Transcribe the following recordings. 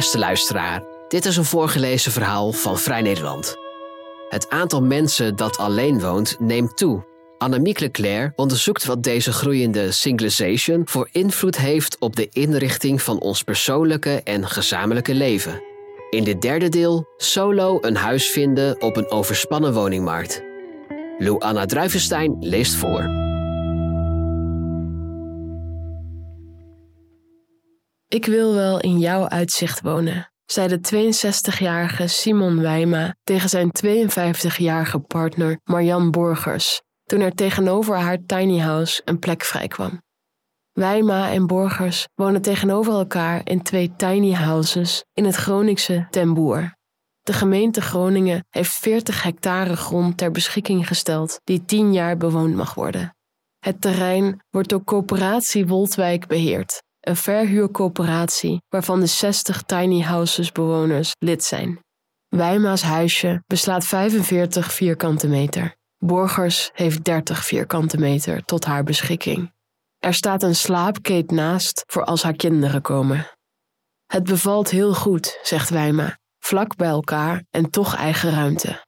Beste luisteraar, dit is een voorgelezen verhaal van Vrij Nederland. Het aantal mensen dat alleen woont neemt toe. Annemiek Leclerc onderzoekt wat deze groeiende singlisation voor invloed heeft op de inrichting van ons persoonlijke en gezamenlijke leven. In dit derde deel solo een huis vinden op een overspannen woningmarkt. Lou Anna Druivenstein leest voor. Ik wil wel in jouw uitzicht wonen, zei de 62-jarige Simon Wijma tegen zijn 52-jarige partner Marjan Borgers toen er tegenover haar tiny house een plek vrijkwam. Wijma en Borgers wonen tegenover elkaar in twee tiny houses in het Groningse Ten Boer. De gemeente Groningen heeft 40 hectare grond ter beschikking gesteld die 10 jaar bewoond mag worden. Het terrein wordt door Coöperatie Woldwijk beheerd, een verhuurcoöperatie waarvan de 60 tiny houses bewoners lid zijn. Wijma's huisje beslaat 45 vierkante meter. Borgers heeft 30 vierkante meter tot haar beschikking. Er staat een slaapkeet naast voor als haar kinderen komen. Het bevalt heel goed, zegt Wijma, vlak bij elkaar en toch eigen ruimte.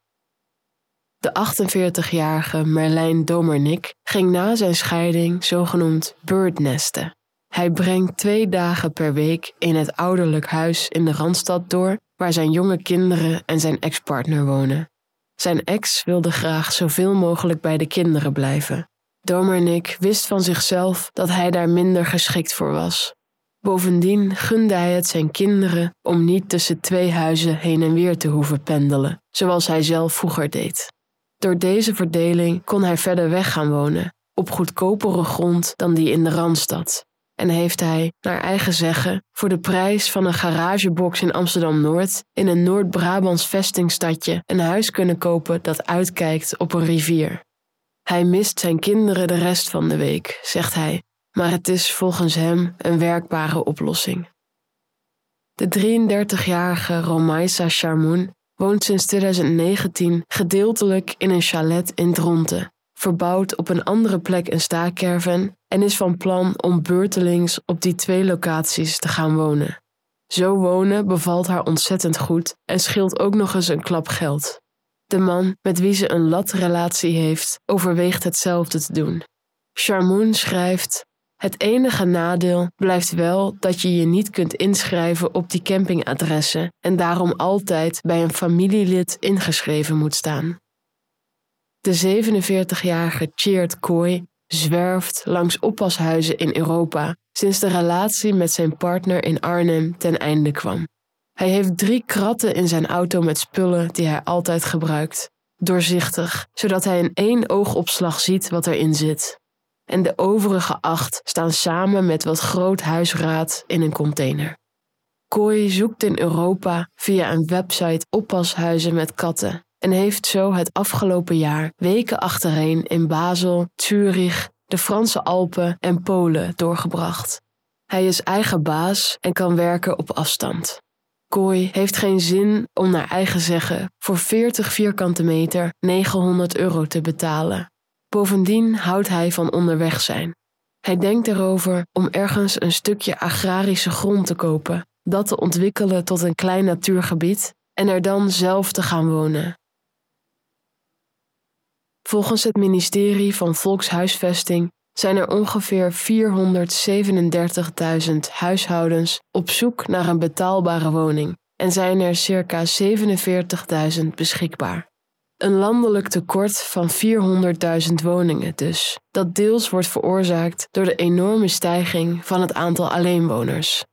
De 48-jarige Merlijn Domernik ging na zijn scheiding zogenoemd birdnesten. Hij brengt twee dagen per week in het ouderlijk huis in de Randstad door, waar zijn jonge kinderen en zijn ex-partner wonen. Zijn ex wilde graag zoveel mogelijk bij de kinderen blijven. Domernik wist van zichzelf dat hij daar minder geschikt voor was. Bovendien gunde hij het zijn kinderen om niet tussen twee huizen heen en weer te hoeven pendelen, zoals hij zelf vroeger deed. Door deze verdeling kon hij verder weg gaan wonen, op goedkopere grond dan die in de Randstad, en heeft hij, naar eigen zeggen, voor de prijs van een garagebox in Amsterdam Noord in een Noord-Brabants vestingstadje een huis kunnen kopen dat uitkijkt op een rivier. Hij mist zijn kinderen de rest van de week, zegt hij, maar het is volgens hem een werkbare oplossing. De 33-jarige Romaisa Charmoun woont sinds 2019 gedeeltelijk in een chalet in Dronten, verbouwd op een andere plek een staakerven en is van plan om beurtelings op die twee locaties te gaan wonen. Zo wonen bevalt haar ontzettend goed en scheelt ook nog eens een klap geld. De man met wie ze een latrelatie heeft, overweegt hetzelfde te doen. Charmoun schrijft: Het enige nadeel blijft wel dat je je niet kunt inschrijven op die campingadressen en daarom altijd bij een familielid ingeschreven moet staan. De 47-jarige Cheert Kooi zwerft langs oppashuizen in Europa sinds de relatie met zijn partner in Arnhem ten einde kwam. Hij heeft drie kratten in zijn auto met spullen die hij altijd gebruikt, doorzichtig, zodat hij in één oogopslag ziet wat erin zit. En de overige acht staan samen met wat groot huisraad in een container. Kooi zoekt in Europa via een website oppashuizen met katten en heeft zo het afgelopen jaar weken achtereen in Basel, Zurich, de Franse Alpen en Polen doorgebracht. Hij is eigen baas en kan werken op afstand. Kooi heeft geen zin om naar eigen zeggen voor 40 vierkante meter 900 euro te betalen. Bovendien houdt hij van onderweg zijn. Hij denkt erover om ergens een stukje agrarische grond te kopen, dat te ontwikkelen tot een klein natuurgebied en er dan zelf te gaan wonen. Volgens het ministerie van Volkshuisvesting zijn er ongeveer 437.000 huishoudens op zoek naar een betaalbare woning en zijn er circa 47.000 beschikbaar. Een landelijk tekort van 400.000 woningen dus, dat deels wordt veroorzaakt door de enorme stijging van het aantal alleenwoners.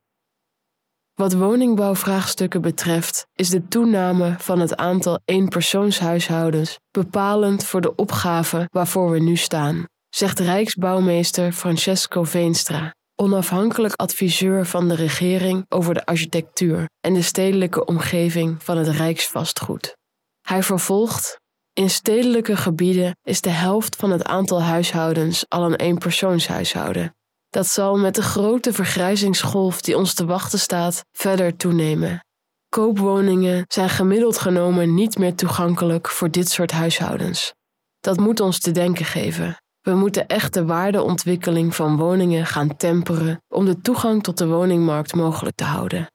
Wat woningbouwvraagstukken betreft, is de toename van het aantal eenpersoonshuishoudens bepalend voor de opgave waarvoor we nu staan, zegt Rijksbouwmeester Francesco Veenstra, onafhankelijk adviseur van de regering over de architectuur en de stedelijke omgeving van het Rijksvastgoed. Hij vervolgt: In stedelijke gebieden is de helft van het aantal huishoudens al een eenpersoonshuishouden. Dat zal met de grote vergrijzingsgolf die ons te wachten staat verder toenemen. Koopwoningen zijn gemiddeld genomen niet meer toegankelijk voor dit soort huishoudens. Dat moet ons te denken geven. We moeten echt de waardeontwikkeling van woningen gaan temperen om de toegang tot de woningmarkt mogelijk te houden.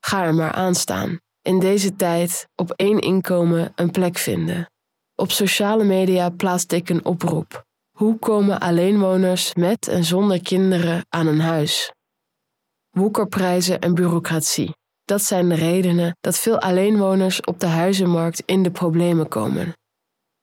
Ga er maar aan staan. In deze tijd op één inkomen een plek vinden. Op sociale media plaatste ik een oproep. Hoe komen alleenwoners met en zonder kinderen aan een huis? Woekerprijzen en bureaucratie. Dat zijn de redenen dat veel alleenwoners op de huizenmarkt in de problemen komen.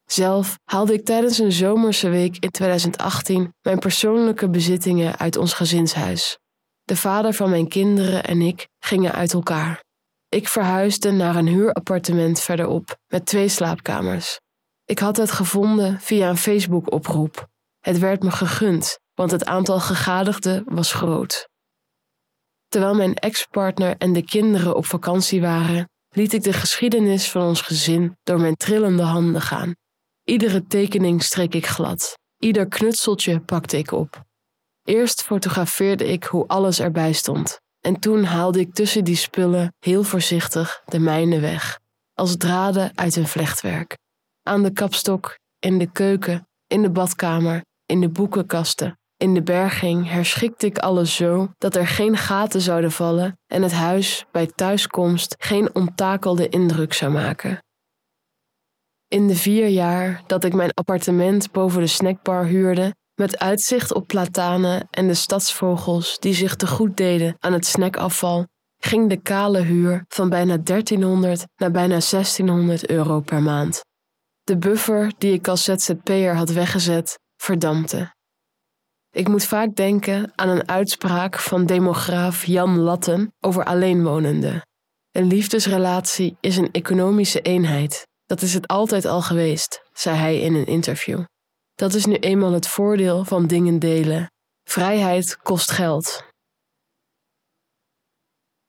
Zelf haalde ik tijdens een zomerse week in 2018 mijn persoonlijke bezittingen uit ons gezinshuis. De vader van mijn kinderen en ik gingen uit elkaar. Ik verhuisde naar een huurappartement verderop met twee slaapkamers. Ik had het gevonden via een Facebook-oproep. Het werd me gegund, want het aantal gegadigden was groot. Terwijl mijn ex-partner en de kinderen op vakantie waren, liet ik de geschiedenis van ons gezin door mijn trillende handen gaan. Iedere tekening streek ik glad, ieder knutseltje pakte ik op. Eerst fotografeerde ik hoe alles erbij stond, en toen haalde ik tussen die spullen heel voorzichtig de mijne weg, als draden uit een vlechtwerk. Aan de kapstok, in de keuken, in de badkamer, in de boekenkasten, in de berging herschikte ik alles zo dat er geen gaten zouden vallen en het huis bij thuiskomst geen onttakelde indruk zou maken. In de vier jaar dat ik mijn appartement boven de snackbar huurde, met uitzicht op platanen en de stadsvogels die zich te goed deden aan het snackafval, ging de kale huur van bijna 1300 naar bijna 1600 euro per maand. De buffer die ik als ZZP'er had weggezet, verdampte. Ik moet vaak denken aan een uitspraak van demograaf Jan Latten over alleenwonenden. Een liefdesrelatie is een economische eenheid. Dat is het altijd al geweest, zei hij in een interview. Dat is nu eenmaal het voordeel van dingen delen. Vrijheid kost geld.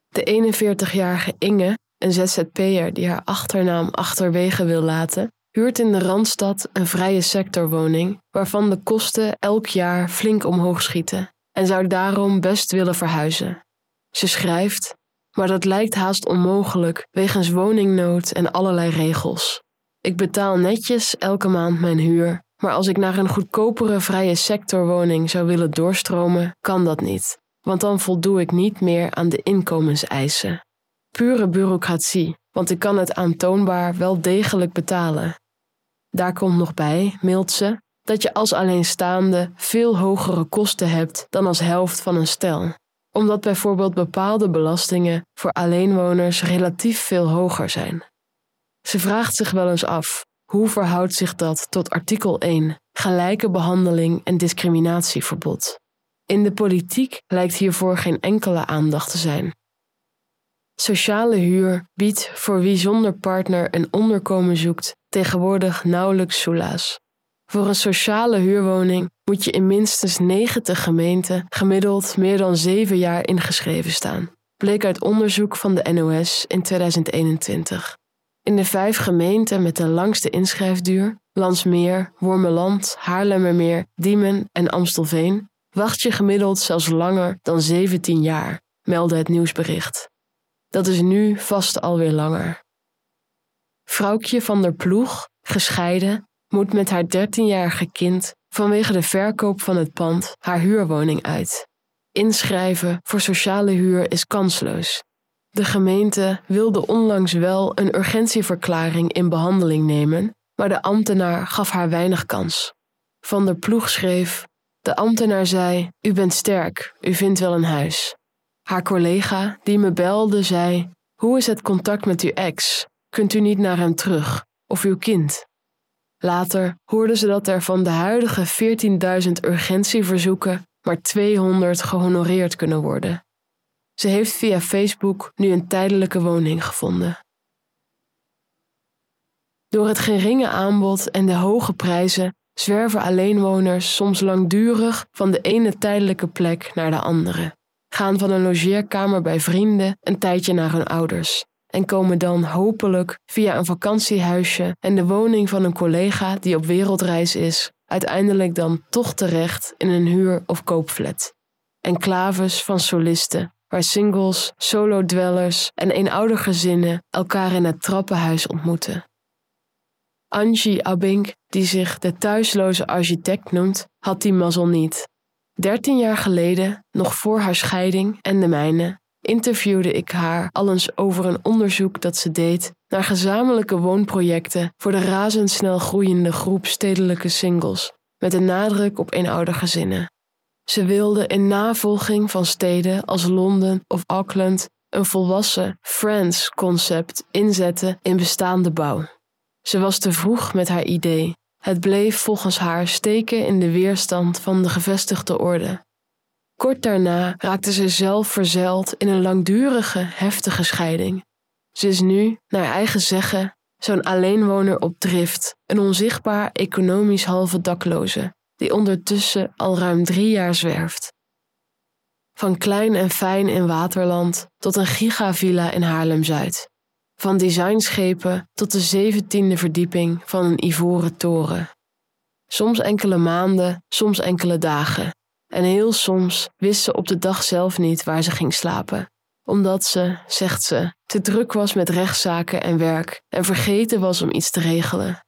De 41-jarige Inge, een ZZP'er die haar achternaam achterwege wil laten, huurt in de Randstad een vrije sectorwoning waarvan de kosten elk jaar flink omhoog schieten en zou daarom best willen verhuizen. Ze schrijft: Maar dat lijkt haast onmogelijk wegens woningnood en allerlei regels. Ik betaal netjes elke maand mijn huur, maar als ik naar een goedkopere vrije sectorwoning zou willen doorstromen, kan dat niet, want dan voldoe ik niet meer aan de inkomenseisen. Pure bureaucratie, want ik kan het aantoonbaar wel degelijk betalen. Daar komt nog bij, mailt ze, dat je als alleenstaande veel hogere kosten hebt dan als helft van een stel, omdat bijvoorbeeld bepaalde belastingen voor alleenwoners relatief veel hoger zijn. Ze vraagt zich wel eens af: hoe verhoudt zich dat tot artikel 1, gelijke behandeling en discriminatieverbod? In de politiek lijkt hiervoor geen enkele aandacht te zijn. Sociale huur biedt voor wie zonder partner een onderkomen zoekt tegenwoordig nauwelijks soelaas. Voor een sociale huurwoning moet je in minstens 90 gemeenten gemiddeld meer dan 7 jaar ingeschreven staan, bleek uit onderzoek van de NOS in 2021. In de vijf gemeenten met de langste inschrijfduur, Landsmeer, Wormeland, Haarlemmermeer, Diemen en Amstelveen, wacht je gemiddeld zelfs langer dan 17 jaar, meldde het nieuwsbericht. Dat is nu vast alweer langer. Vrouwtje van der Ploeg, gescheiden, moet met haar 13-jarige kind vanwege de verkoop van het pand haar huurwoning uit. Inschrijven voor sociale huur is kansloos. De gemeente wilde onlangs wel een urgentieverklaring in behandeling nemen, maar de ambtenaar gaf haar weinig kans. Van der Ploeg schreef: De ambtenaar zei: U bent sterk, u vindt wel een huis. Haar collega, die me belde, zei: Hoe is het contact met uw ex? Kunt u niet naar hem terug? Of uw kind? Later hoorde ze dat er van de huidige 14.000 urgentieverzoeken maar 200 gehonoreerd kunnen worden. Ze heeft via Facebook nu een tijdelijke woning gevonden. Door het geringe aanbod en de hoge prijzen zwerven alleenwoners soms langdurig van de ene tijdelijke plek naar de andere gaan van een logeerkamer bij vrienden een tijdje naar hun ouders en komen dan hopelijk via een vakantiehuisje en de woning van een collega die op wereldreis is, uiteindelijk dan toch terecht in een huur- of koopflat. Enclaves van solisten, waar singles, solo-dwellers en eenoudergezinnen elkaar in het trappenhuis ontmoeten. Angie Abink, die zich de thuisloze architect noemt, had die mazzel niet Dertien jaar geleden, nog voor haar scheiding en de mijne, interviewde ik haar al eens over een onderzoek dat ze deed naar gezamenlijke woonprojecten voor de razendsnel groeiende groep stedelijke singles, met een nadruk op eenoudergezinnen. Ze wilde in navolging van steden als Londen of Auckland een volwassen Friends-concept inzetten in bestaande bouw. Ze was te vroeg met haar idee. Het bleef volgens haar steken in de weerstand van de gevestigde orde. Kort daarna raakte ze zelf verzeild in een langdurige, heftige scheiding. Ze is nu, naar eigen zeggen, zo'n alleenwoner op drift, een onzichtbaar economisch halve dakloze, die ondertussen al ruim drie jaar zwerft. Van klein en fijn in Waterland tot een gigavilla in Haarlem-Zuid. Van designschepen tot de zeventiende verdieping van een ivoren toren. Soms enkele maanden, soms enkele dagen. En heel soms wist ze op de dag zelf niet waar ze ging slapen. Omdat ze, zegt ze, te druk was met rechtszaken en werk en vergeten was om iets te regelen.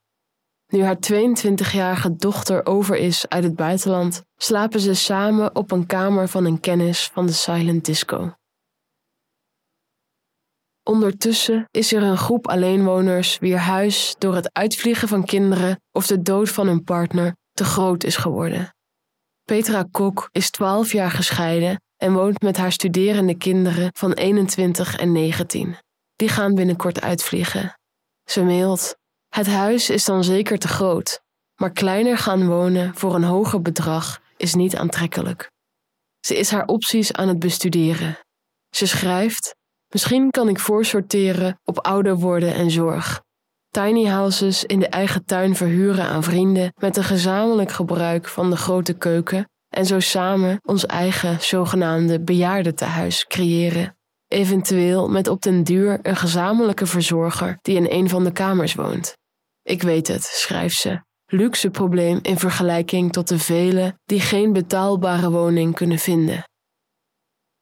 Nu haar 22-jarige dochter over is uit het buitenland, slapen ze samen op een kamer van een kennis van de silent disco. Ondertussen is er een groep alleenwoners wier huis door het uitvliegen van kinderen of de dood van hun partner te groot is geworden. Petra Kok is 12 jaar gescheiden en woont met haar studerende kinderen van 21 en 19. Die gaan binnenkort uitvliegen. Ze mailt: Het huis is dan zeker te groot, maar kleiner gaan wonen voor een hoger bedrag is niet aantrekkelijk. Ze is haar opties aan het bestuderen. Ze schrijft: Misschien kan ik voorsorteren op ouder worden en zorg. Tiny houses in de eigen tuin verhuren aan vrienden met een gezamenlijk gebruik van de grote keuken en zo samen ons eigen zogenaamde bejaardentehuis creëren. Eventueel met op den duur een gezamenlijke verzorger die in een van de kamers woont. Ik weet het, schrijft ze. Luxe probleem in vergelijking tot de velen die geen betaalbare woning kunnen vinden.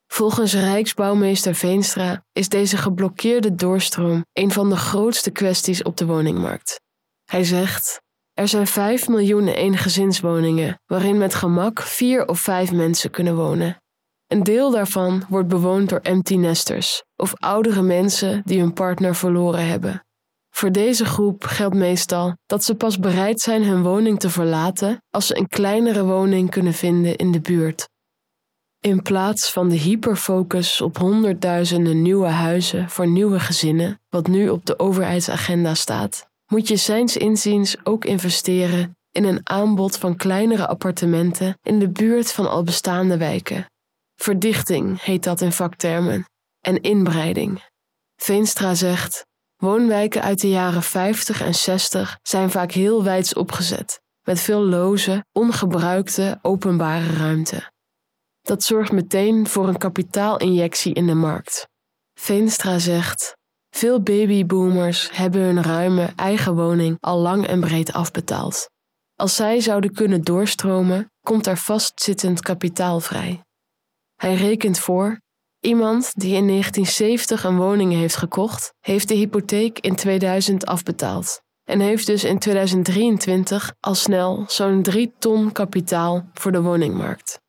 Volgens Rijksbouwmeester Veenstra is deze geblokkeerde doorstroom een van de grootste kwesties op de woningmarkt. Hij zegt: Er zijn 5 miljoen eengezinswoningen waarin met gemak vier of vijf mensen kunnen wonen. Een deel daarvan wordt bewoond door empty nesters of oudere mensen die hun partner verloren hebben. Voor deze groep geldt meestal dat ze pas bereid zijn hun woning te verlaten als ze een kleinere woning kunnen vinden in de buurt. In plaats van de hyperfocus op honderdduizenden nieuwe huizen voor nieuwe gezinnen, wat nu op de overheidsagenda staat, moet je zijns inziens ook investeren in een aanbod van kleinere appartementen in de buurt van al bestaande wijken. Verdichting heet dat in vaktermen, en inbreiding. Veenstra zegt: woonwijken uit de jaren 50 en 60 zijn vaak heel wijds opgezet, met veel loze, ongebruikte openbare ruimte. Dat zorgt meteen voor een kapitaalinjectie in de markt. Veenstra zegt: Veel babyboomers hebben hun ruime eigen woning al lang en breed afbetaald. Als zij zouden kunnen doorstromen, komt er vastzittend kapitaal vrij. Hij rekent voor: iemand die in 1970 een woning heeft gekocht, heeft de hypotheek in 2000 afbetaald en heeft dus in 2023 al snel zo'n 3 ton kapitaal voor de woningmarkt.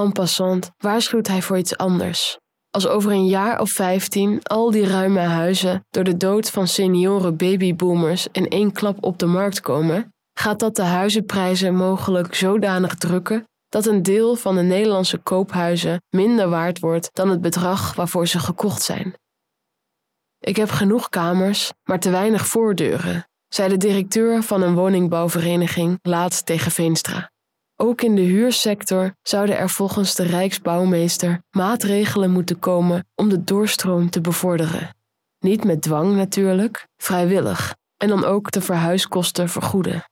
En passant waarschuwt hij voor iets anders. Als over een jaar of vijftien al die ruime huizen door de dood van senioren babyboomers in één klap op de markt komen, gaat dat de huizenprijzen mogelijk zodanig drukken dat een deel van de Nederlandse koophuizen minder waard wordt dan het bedrag waarvoor ze gekocht zijn. Ik heb genoeg kamers, maar te weinig voordeuren, zei de directeur van een woningbouwvereniging laatst tegen Veenstra. Ook in de huursector zouden er volgens de Rijksbouwmeester maatregelen moeten komen om de doorstroom te bevorderen. Niet met dwang natuurlijk, vrijwillig, en dan ook de verhuiskosten vergoeden.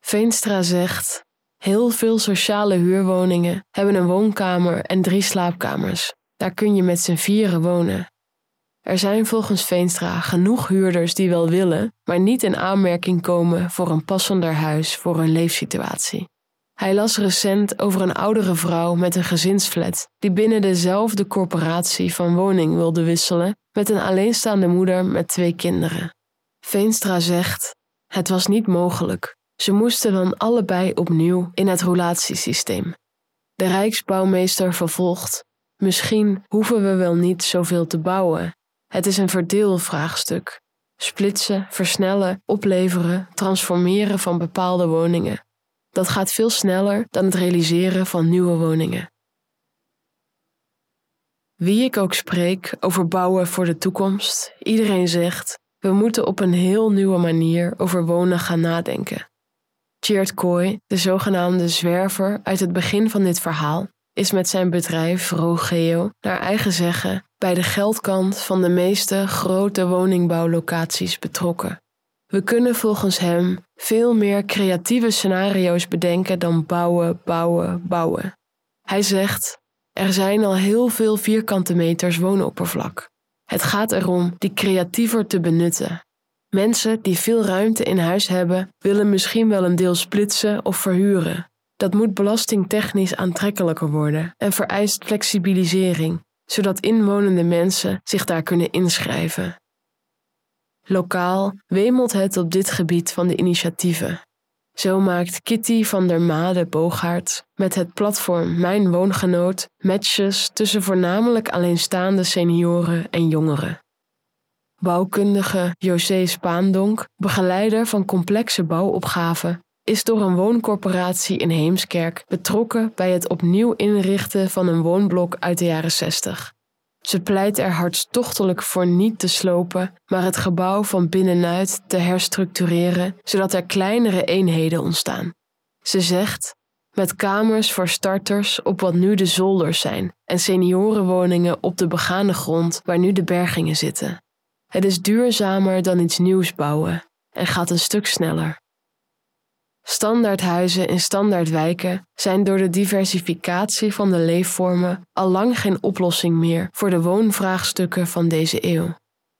Veenstra zegt: Heel veel sociale huurwoningen hebben een woonkamer en drie slaapkamers. Daar kun je met z'n vieren wonen. Er zijn volgens Veenstra genoeg huurders die wel willen, maar niet in aanmerking komen voor een passender huis voor hun leefsituatie. Hij las recent over een oudere vrouw met een gezinsflat die binnen dezelfde corporatie van woning wilde wisselen met een alleenstaande moeder met twee kinderen. Veenstra zegt: Het was niet mogelijk. Ze moesten dan allebei opnieuw in het roulatiesysteem. De Rijksbouwmeester vervolgt: Misschien hoeven we wel niet zoveel te bouwen. Het is een verdeelvraagstuk. Splitsen, versnellen, opleveren, transformeren van bepaalde woningen. Dat gaat veel sneller dan het realiseren van nieuwe woningen. Wie ik ook spreek over bouwen voor de toekomst, iedereen zegt: we moeten op een heel nieuwe manier over wonen gaan nadenken. Cheert Kooi, de zogenaamde zwerver uit het begin van dit verhaal, is met zijn bedrijf Rogeo naar eigen zeggen bij de geldkant van de meeste grote woningbouwlocaties betrokken. We kunnen volgens hem veel meer creatieve scenario's bedenken dan bouwen, bouwen, bouwen. Hij zegt: er zijn al heel veel vierkante meters woonoppervlak. Het gaat erom die creatiever te benutten. Mensen die veel ruimte in huis hebben, willen misschien wel een deel splitsen of verhuren. Dat moet belastingtechnisch aantrekkelijker worden en vereist flexibilisering, zodat inwonende mensen zich daar kunnen inschrijven. Lokaal wemelt het op dit gebied van de initiatieven. Zo maakt Kitty van der Made Boogaard met het platform Mijn Woongenoot matches tussen voornamelijk alleenstaande senioren en jongeren. Bouwkundige José Spaandonk, begeleider van complexe bouwopgaven, is door een wooncorporatie in Heemskerk betrokken bij het opnieuw inrichten van een woonblok uit de jaren 60. Ze pleit er hartstochtelijk voor niet te slopen, maar het gebouw van binnenuit te herstructureren, zodat er kleinere eenheden ontstaan. Ze zegt: met kamers voor starters op wat nu de zolders zijn en seniorenwoningen op de begane grond waar nu de bergingen zitten. Het is duurzamer dan iets nieuws bouwen en gaat een stuk sneller. Standaardhuizen in standaardwijken zijn door de diversificatie van de leefvormen al lang geen oplossing meer voor de woonvraagstukken van deze eeuw.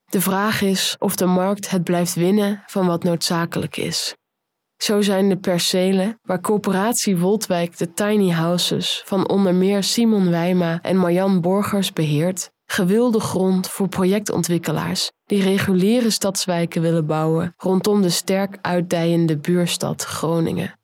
De vraag is of de markt het blijft winnen van wat noodzakelijk is. Zo zijn de percelen waar coöperatie Woltwijk de tiny houses van onder meer Simon Wijma en Marjan Borgers beheert, gewilde grond voor projectontwikkelaars die reguliere stadswijken willen bouwen rondom de sterk uitdijende buurstad Groningen.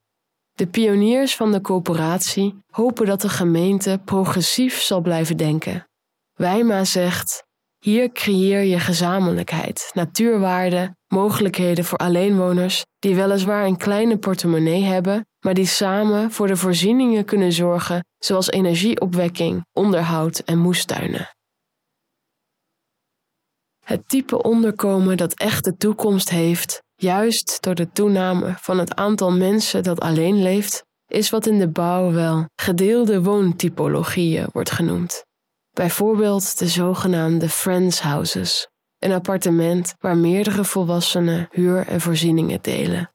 De pioniers van de coöperatie hopen dat de gemeente progressief zal blijven denken. Wijma zegt: hier creëer je gezamenlijkheid, natuurwaarde, mogelijkheden voor alleenwoners die weliswaar een kleine portemonnee hebben, maar die samen voor de voorzieningen kunnen zorgen, zoals energieopwekking, onderhoud en moestuinen. Het type onderkomen dat echt de toekomst heeft, juist door de toename van het aantal mensen dat alleen leeft, is wat in de bouw wel gedeelde woontypologieën wordt genoemd. Bijvoorbeeld de zogenaamde friends houses, een appartement waar meerdere volwassenen huur en voorzieningen delen.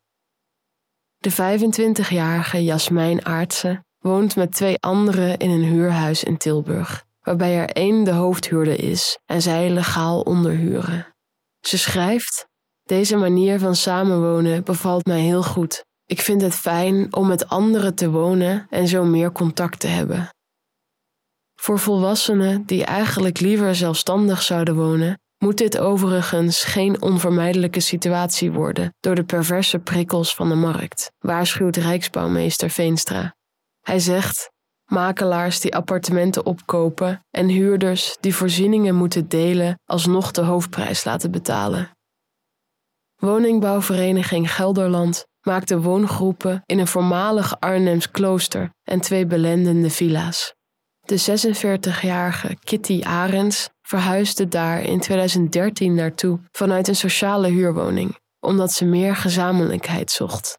De 25-jarige Jasmijn Aartsen woont met twee anderen in een huurhuis in Tilburg waarbij er één de hoofdhuurder is en zij legaal onderhuren. Ze schrijft: Deze manier van samenwonen bevalt mij heel goed. Ik vind het fijn om met anderen te wonen en zo meer contact te hebben. Voor volwassenen die eigenlijk liever zelfstandig zouden wonen, moet dit overigens geen onvermijdelijke situatie worden door de perverse prikkels van de markt, waarschuwt Rijksbouwmeester Veenstra. Hij zegt: makelaars die appartementen opkopen en huurders die voorzieningen moeten delen alsnog de hoofdprijs laten betalen. Woningbouwvereniging Gelderland maakte woongroepen in een voormalig Arnhems klooster en twee belendende villa's. De 46-jarige Kitty Arends verhuisde daar in 2013 naartoe vanuit een sociale huurwoning, omdat ze meer gezamenlijkheid zocht.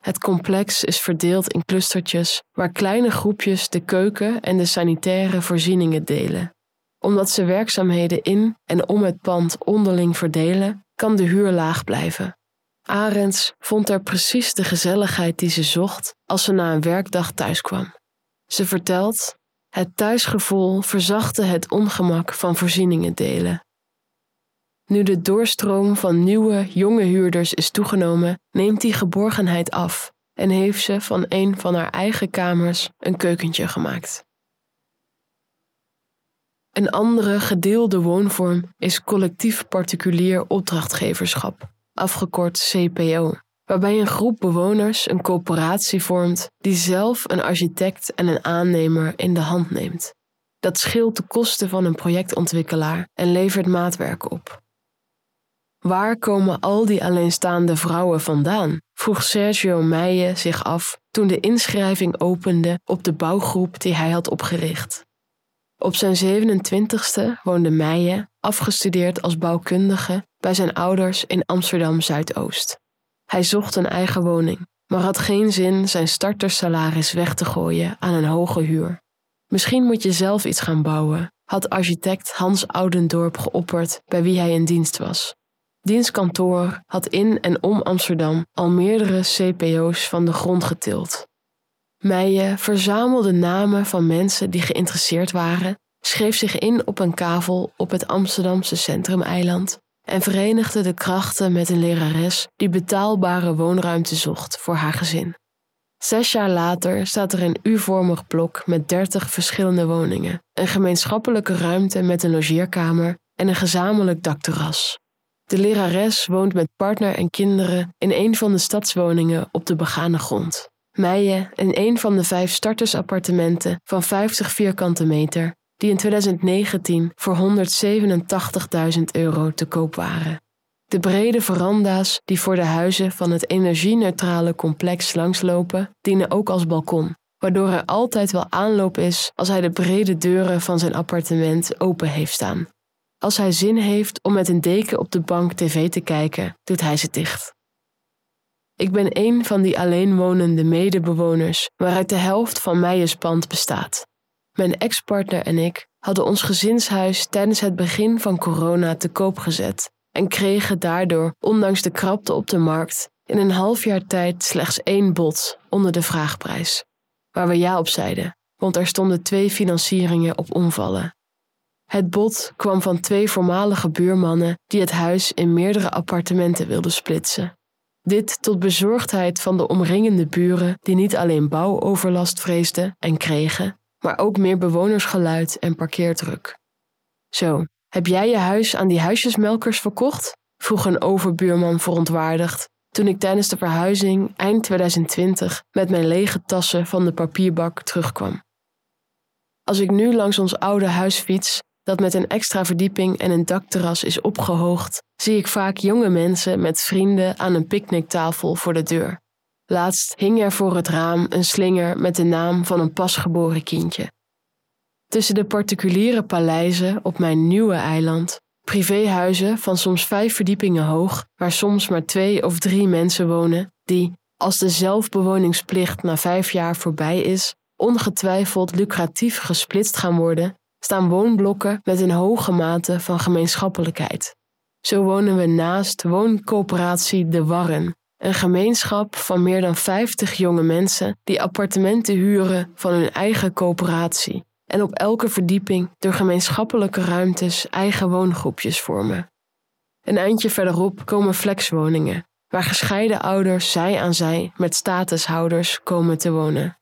Het complex is verdeeld in clustertjes waar kleine groepjes de keuken en de sanitaire voorzieningen delen. Omdat ze werkzaamheden in en om het pand onderling verdelen, kan de huur laag blijven. Arends vond er precies de gezelligheid die ze zocht als ze na een werkdag thuiskwam. Ze vertelt: Het thuisgevoel verzachtte het ongemak van voorzieningen delen. Nu de doorstroom van nieuwe, jonge huurders is toegenomen, neemt die geborgenheid af en heeft ze van een van haar eigen kamers een keukentje gemaakt. Een andere gedeelde woonvorm is collectief particulier opdrachtgeverschap, afgekort CPO, waarbij een groep bewoners een coöperatie vormt die zelf een architect en een aannemer in de hand neemt. Dat scheelt de kosten van een projectontwikkelaar en levert maatwerk op. Waar komen al die alleenstaande vrouwen vandaan? vroeg Sergio Meijen zich af toen de inschrijving opende op de bouwgroep die hij had opgericht. Op zijn 27ste woonde Meijen, afgestudeerd als bouwkundige, bij zijn ouders in Amsterdam Zuidoost. Hij zocht een eigen woning, maar had geen zin zijn startersalaris weg te gooien aan een hoge huur. Misschien moet je zelf iets gaan bouwen, had architect Hans Oudendorp geopperd bij wie hij in dienst was. Diens kantoor had in en om Amsterdam al meerdere CPO's van de grond getild. Meijen verzamelde namen van mensen die geïnteresseerd waren, schreef zich in op een kavel op het Amsterdamse centrumeiland en verenigde de krachten met een lerares die betaalbare woonruimte zocht voor haar gezin. Zes jaar later staat er een U-vormig blok met dertig verschillende woningen, een gemeenschappelijke ruimte met een logeerkamer en een gezamenlijk dakterras. De lerares woont met partner en kinderen in een van de stadswoningen op de begane grond. Meijen in een van de vijf startersappartementen van 50 vierkante meter, die in 2019 voor 187.000 euro te koop waren. De brede veranda's die voor de huizen van het energieneutrale complex langslopen, dienen ook als balkon, waardoor er altijd wel aanloop is als hij de brede deuren van zijn appartement open heeft staan. Als hij zin heeft om met een deken op de bank tv te kijken, doet hij ze dicht. Ik ben een van die alleenwonende medebewoners waaruit de helft van Meijers pand bestaat. Mijn ex-partner en ik hadden ons gezinshuis tijdens het begin van corona te koop gezet en kregen daardoor, ondanks de krapte op de markt, in een half jaar tijd slechts één bod onder de vraagprijs. Waar we ja op zeiden, want er stonden twee financieringen op omvallen. Het bod kwam van twee voormalige buurmannen die het huis in meerdere appartementen wilden splitsen. Dit tot bezorgdheid van de omringende buren die niet alleen bouwoverlast vreesden en kregen, maar ook meer bewonersgeluid en parkeerdruk. Zo, heb jij je huis aan die huisjesmelkers verkocht? vroeg een overbuurman verontwaardigd toen ik tijdens de verhuizing eind 2020 met mijn lege tassen van de papierbak terugkwam. Als ik nu langs ons oude huis fiets, dat met een extra verdieping en een dakterras is opgehoogd, zie ik vaak jonge mensen met vrienden aan een picknicktafel voor de deur. Laatst hing er voor het raam een slinger met de naam van een pasgeboren kindje. Tussen de particuliere paleizen op mijn nieuwe eiland, privéhuizen van soms vijf verdiepingen hoog, waar soms maar twee of drie mensen wonen, die, als de zelfbewoningsplicht na vijf jaar voorbij is, ongetwijfeld lucratief gesplitst gaan worden, staan woonblokken met een hoge mate van gemeenschappelijkheid. Zo wonen we naast wooncoöperatie De Warren, een gemeenschap van meer dan 50 jonge mensen die appartementen huren van hun eigen coöperatie en op elke verdieping door gemeenschappelijke ruimtes eigen woongroepjes vormen. Een eindje verderop komen flexwoningen, waar gescheiden ouders zij aan zij met statushouders komen te wonen.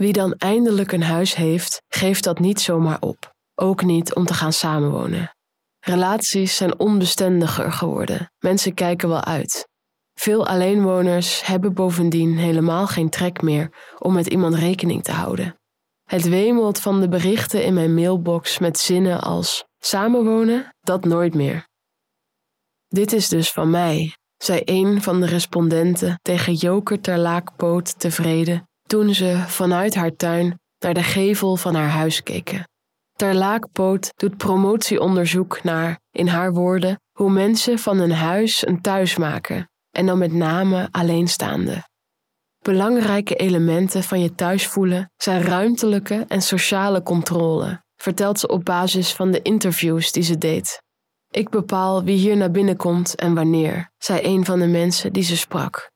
Wie dan eindelijk een huis heeft, geeft dat niet zomaar op, ook niet om te gaan samenwonen. Relaties zijn onbestendiger geworden, mensen kijken wel uit. Veel alleenwoners hebben bovendien helemaal geen trek meer om met iemand rekening te houden. Het wemelt van de berichten in mijn mailbox met zinnen als samenwonen, dat nooit meer. Dit is dus van mij, zei een van de respondenten tegen Joker ter Laakpoot tevreden toen ze vanuit haar tuin naar de gevel van haar huis keken. Ter Laakpoot doet promotieonderzoek naar, in haar woorden, hoe mensen van een huis een thuis maken, en dan met name alleenstaande. Belangrijke elementen van je thuis voelen zijn ruimtelijke en sociale controle, vertelt ze op basis van de interviews die ze deed. Ik bepaal wie hier naar binnen komt en wanneer, zei een van de mensen die ze sprak.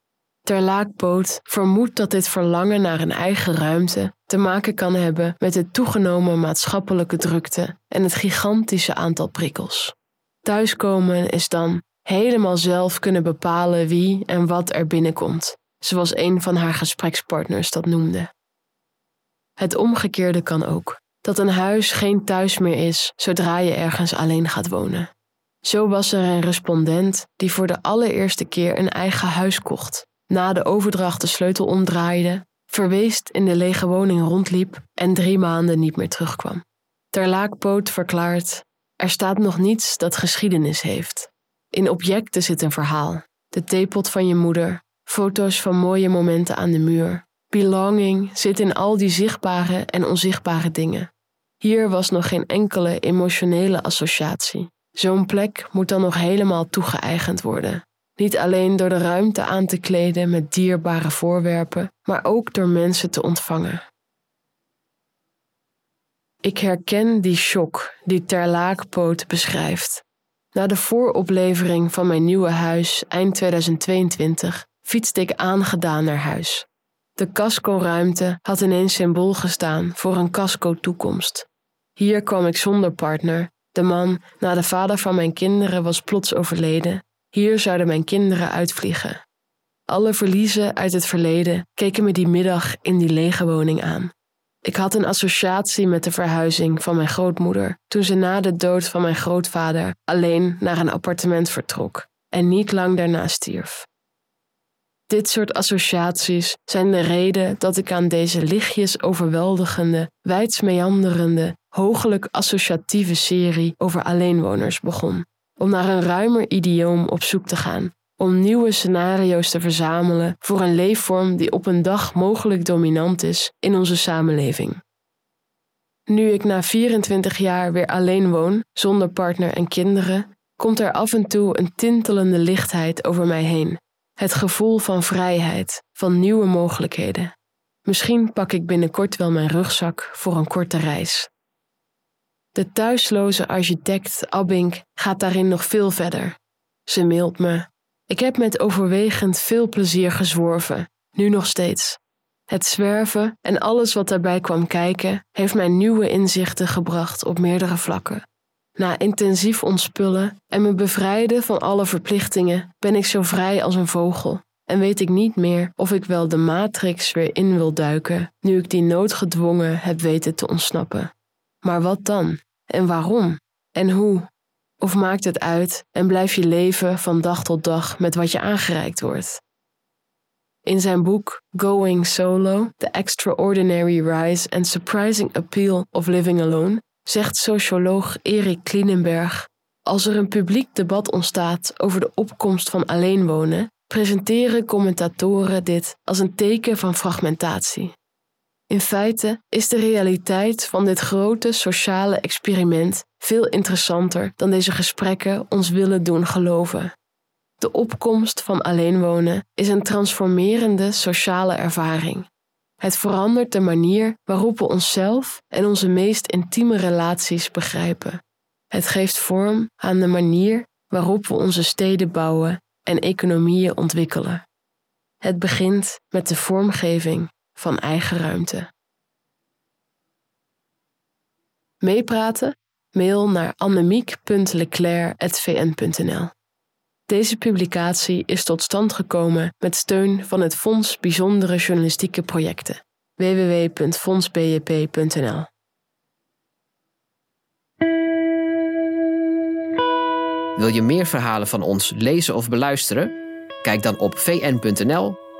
Ter Laakpoot vermoedt dat dit verlangen naar een eigen ruimte te maken kan hebben met de toegenomen maatschappelijke drukte en het gigantische aantal prikkels. Thuiskomen is dan helemaal zelf kunnen bepalen wie en wat er binnenkomt, zoals een van haar gesprekspartners dat noemde. Het omgekeerde kan ook, dat een huis geen thuis meer is zodra je ergens alleen gaat wonen. Zo was er een respondent die voor de allereerste keer een eigen huis kocht na de overdracht de sleutel omdraaide verweest in de lege woning rondliep en drie maanden niet meer terugkwam. Ter Laakpoot verklaart: Er staat nog niets dat geschiedenis heeft. In objecten zit een verhaal. De theepot van je moeder, foto's van mooie momenten aan de muur. Belonging zit in al die zichtbare en onzichtbare dingen. Hier was nog geen enkele emotionele associatie. Zo'n plek moet dan nog helemaal toegeëigend worden. Niet alleen door de ruimte aan te kleden met dierbare voorwerpen, maar ook door mensen te ontvangen. Ik herken die shock die Terlaakpoot beschrijft. Na de vooroplevering van mijn nieuwe huis eind 2022 fietste ik aangedaan naar huis. De casco-ruimte had ineens symbool gestaan voor een casco-toekomst. Hier kwam ik zonder partner. De man, na de vader van mijn kinderen, was plots overleden. Hier zouden mijn kinderen uitvliegen. Alle verliezen uit het verleden keken me die middag in die lege woning aan. Ik had een associatie met de verhuizing van mijn grootmoeder toen ze na de dood van mijn grootvader alleen naar een appartement vertrok en niet lang daarna stierf. Dit soort associaties zijn de reden dat ik aan deze lichtjes overweldigende, wijdsmeanderende, hoogelijk associatieve serie over alleenwoners begon, om naar een ruimer idioom op zoek te gaan, om nieuwe scenario's te verzamelen voor een leefvorm die op een dag mogelijk dominant is in onze samenleving. Nu ik na 24 jaar weer alleen woon, zonder partner en kinderen, komt er af en toe een tintelende lichtheid over mij heen het gevoel van vrijheid, van nieuwe mogelijkheden. Misschien pak ik binnenkort wel mijn rugzak voor een korte reis. De thuisloze architect Abink gaat daarin nog veel verder. Ze mailt me. Ik heb met overwegend veel plezier gezworven, nu nog steeds. Het zwerven en alles wat daarbij kwam kijken heeft mij nieuwe inzichten gebracht op meerdere vlakken. Na intensief ontspullen en me bevrijden van alle verplichtingen, ben ik zo vrij als een vogel en weet ik niet meer of ik wel de matrix weer in wil duiken, nu ik die noodgedwongen heb weten te ontsnappen. Maar wat dan? En waarom? En hoe? Of maakt het uit en blijf je leven van dag tot dag met wat je aangereikt wordt? In zijn boek Going Solo: The Extraordinary Rise and Surprising Appeal of Living Alone zegt socioloog Erik Klinenberg. Als er een publiek debat ontstaat over de opkomst van alleenwonen, presenteren commentatoren dit als een teken van fragmentatie. In feite is de realiteit van dit grote sociale experiment veel interessanter dan deze gesprekken ons willen doen geloven. De opkomst van alleenwonen is een transformerende sociale ervaring het verandert de manier waarop we onszelf en onze meest intieme relaties begrijpen. Het geeft vorm aan de manier waarop we onze steden bouwen en economieën ontwikkelen. Het begint met de vormgeving van eigen ruimte. Meepraten? Mail naar annemiek.leclerc.vn.nl deze publicatie is tot stand gekomen met steun van het Fonds Bijzondere Journalistieke Projecten www.fondsbjp.nl. Wil je meer verhalen van ons lezen of beluisteren? Kijk dan op vn.nl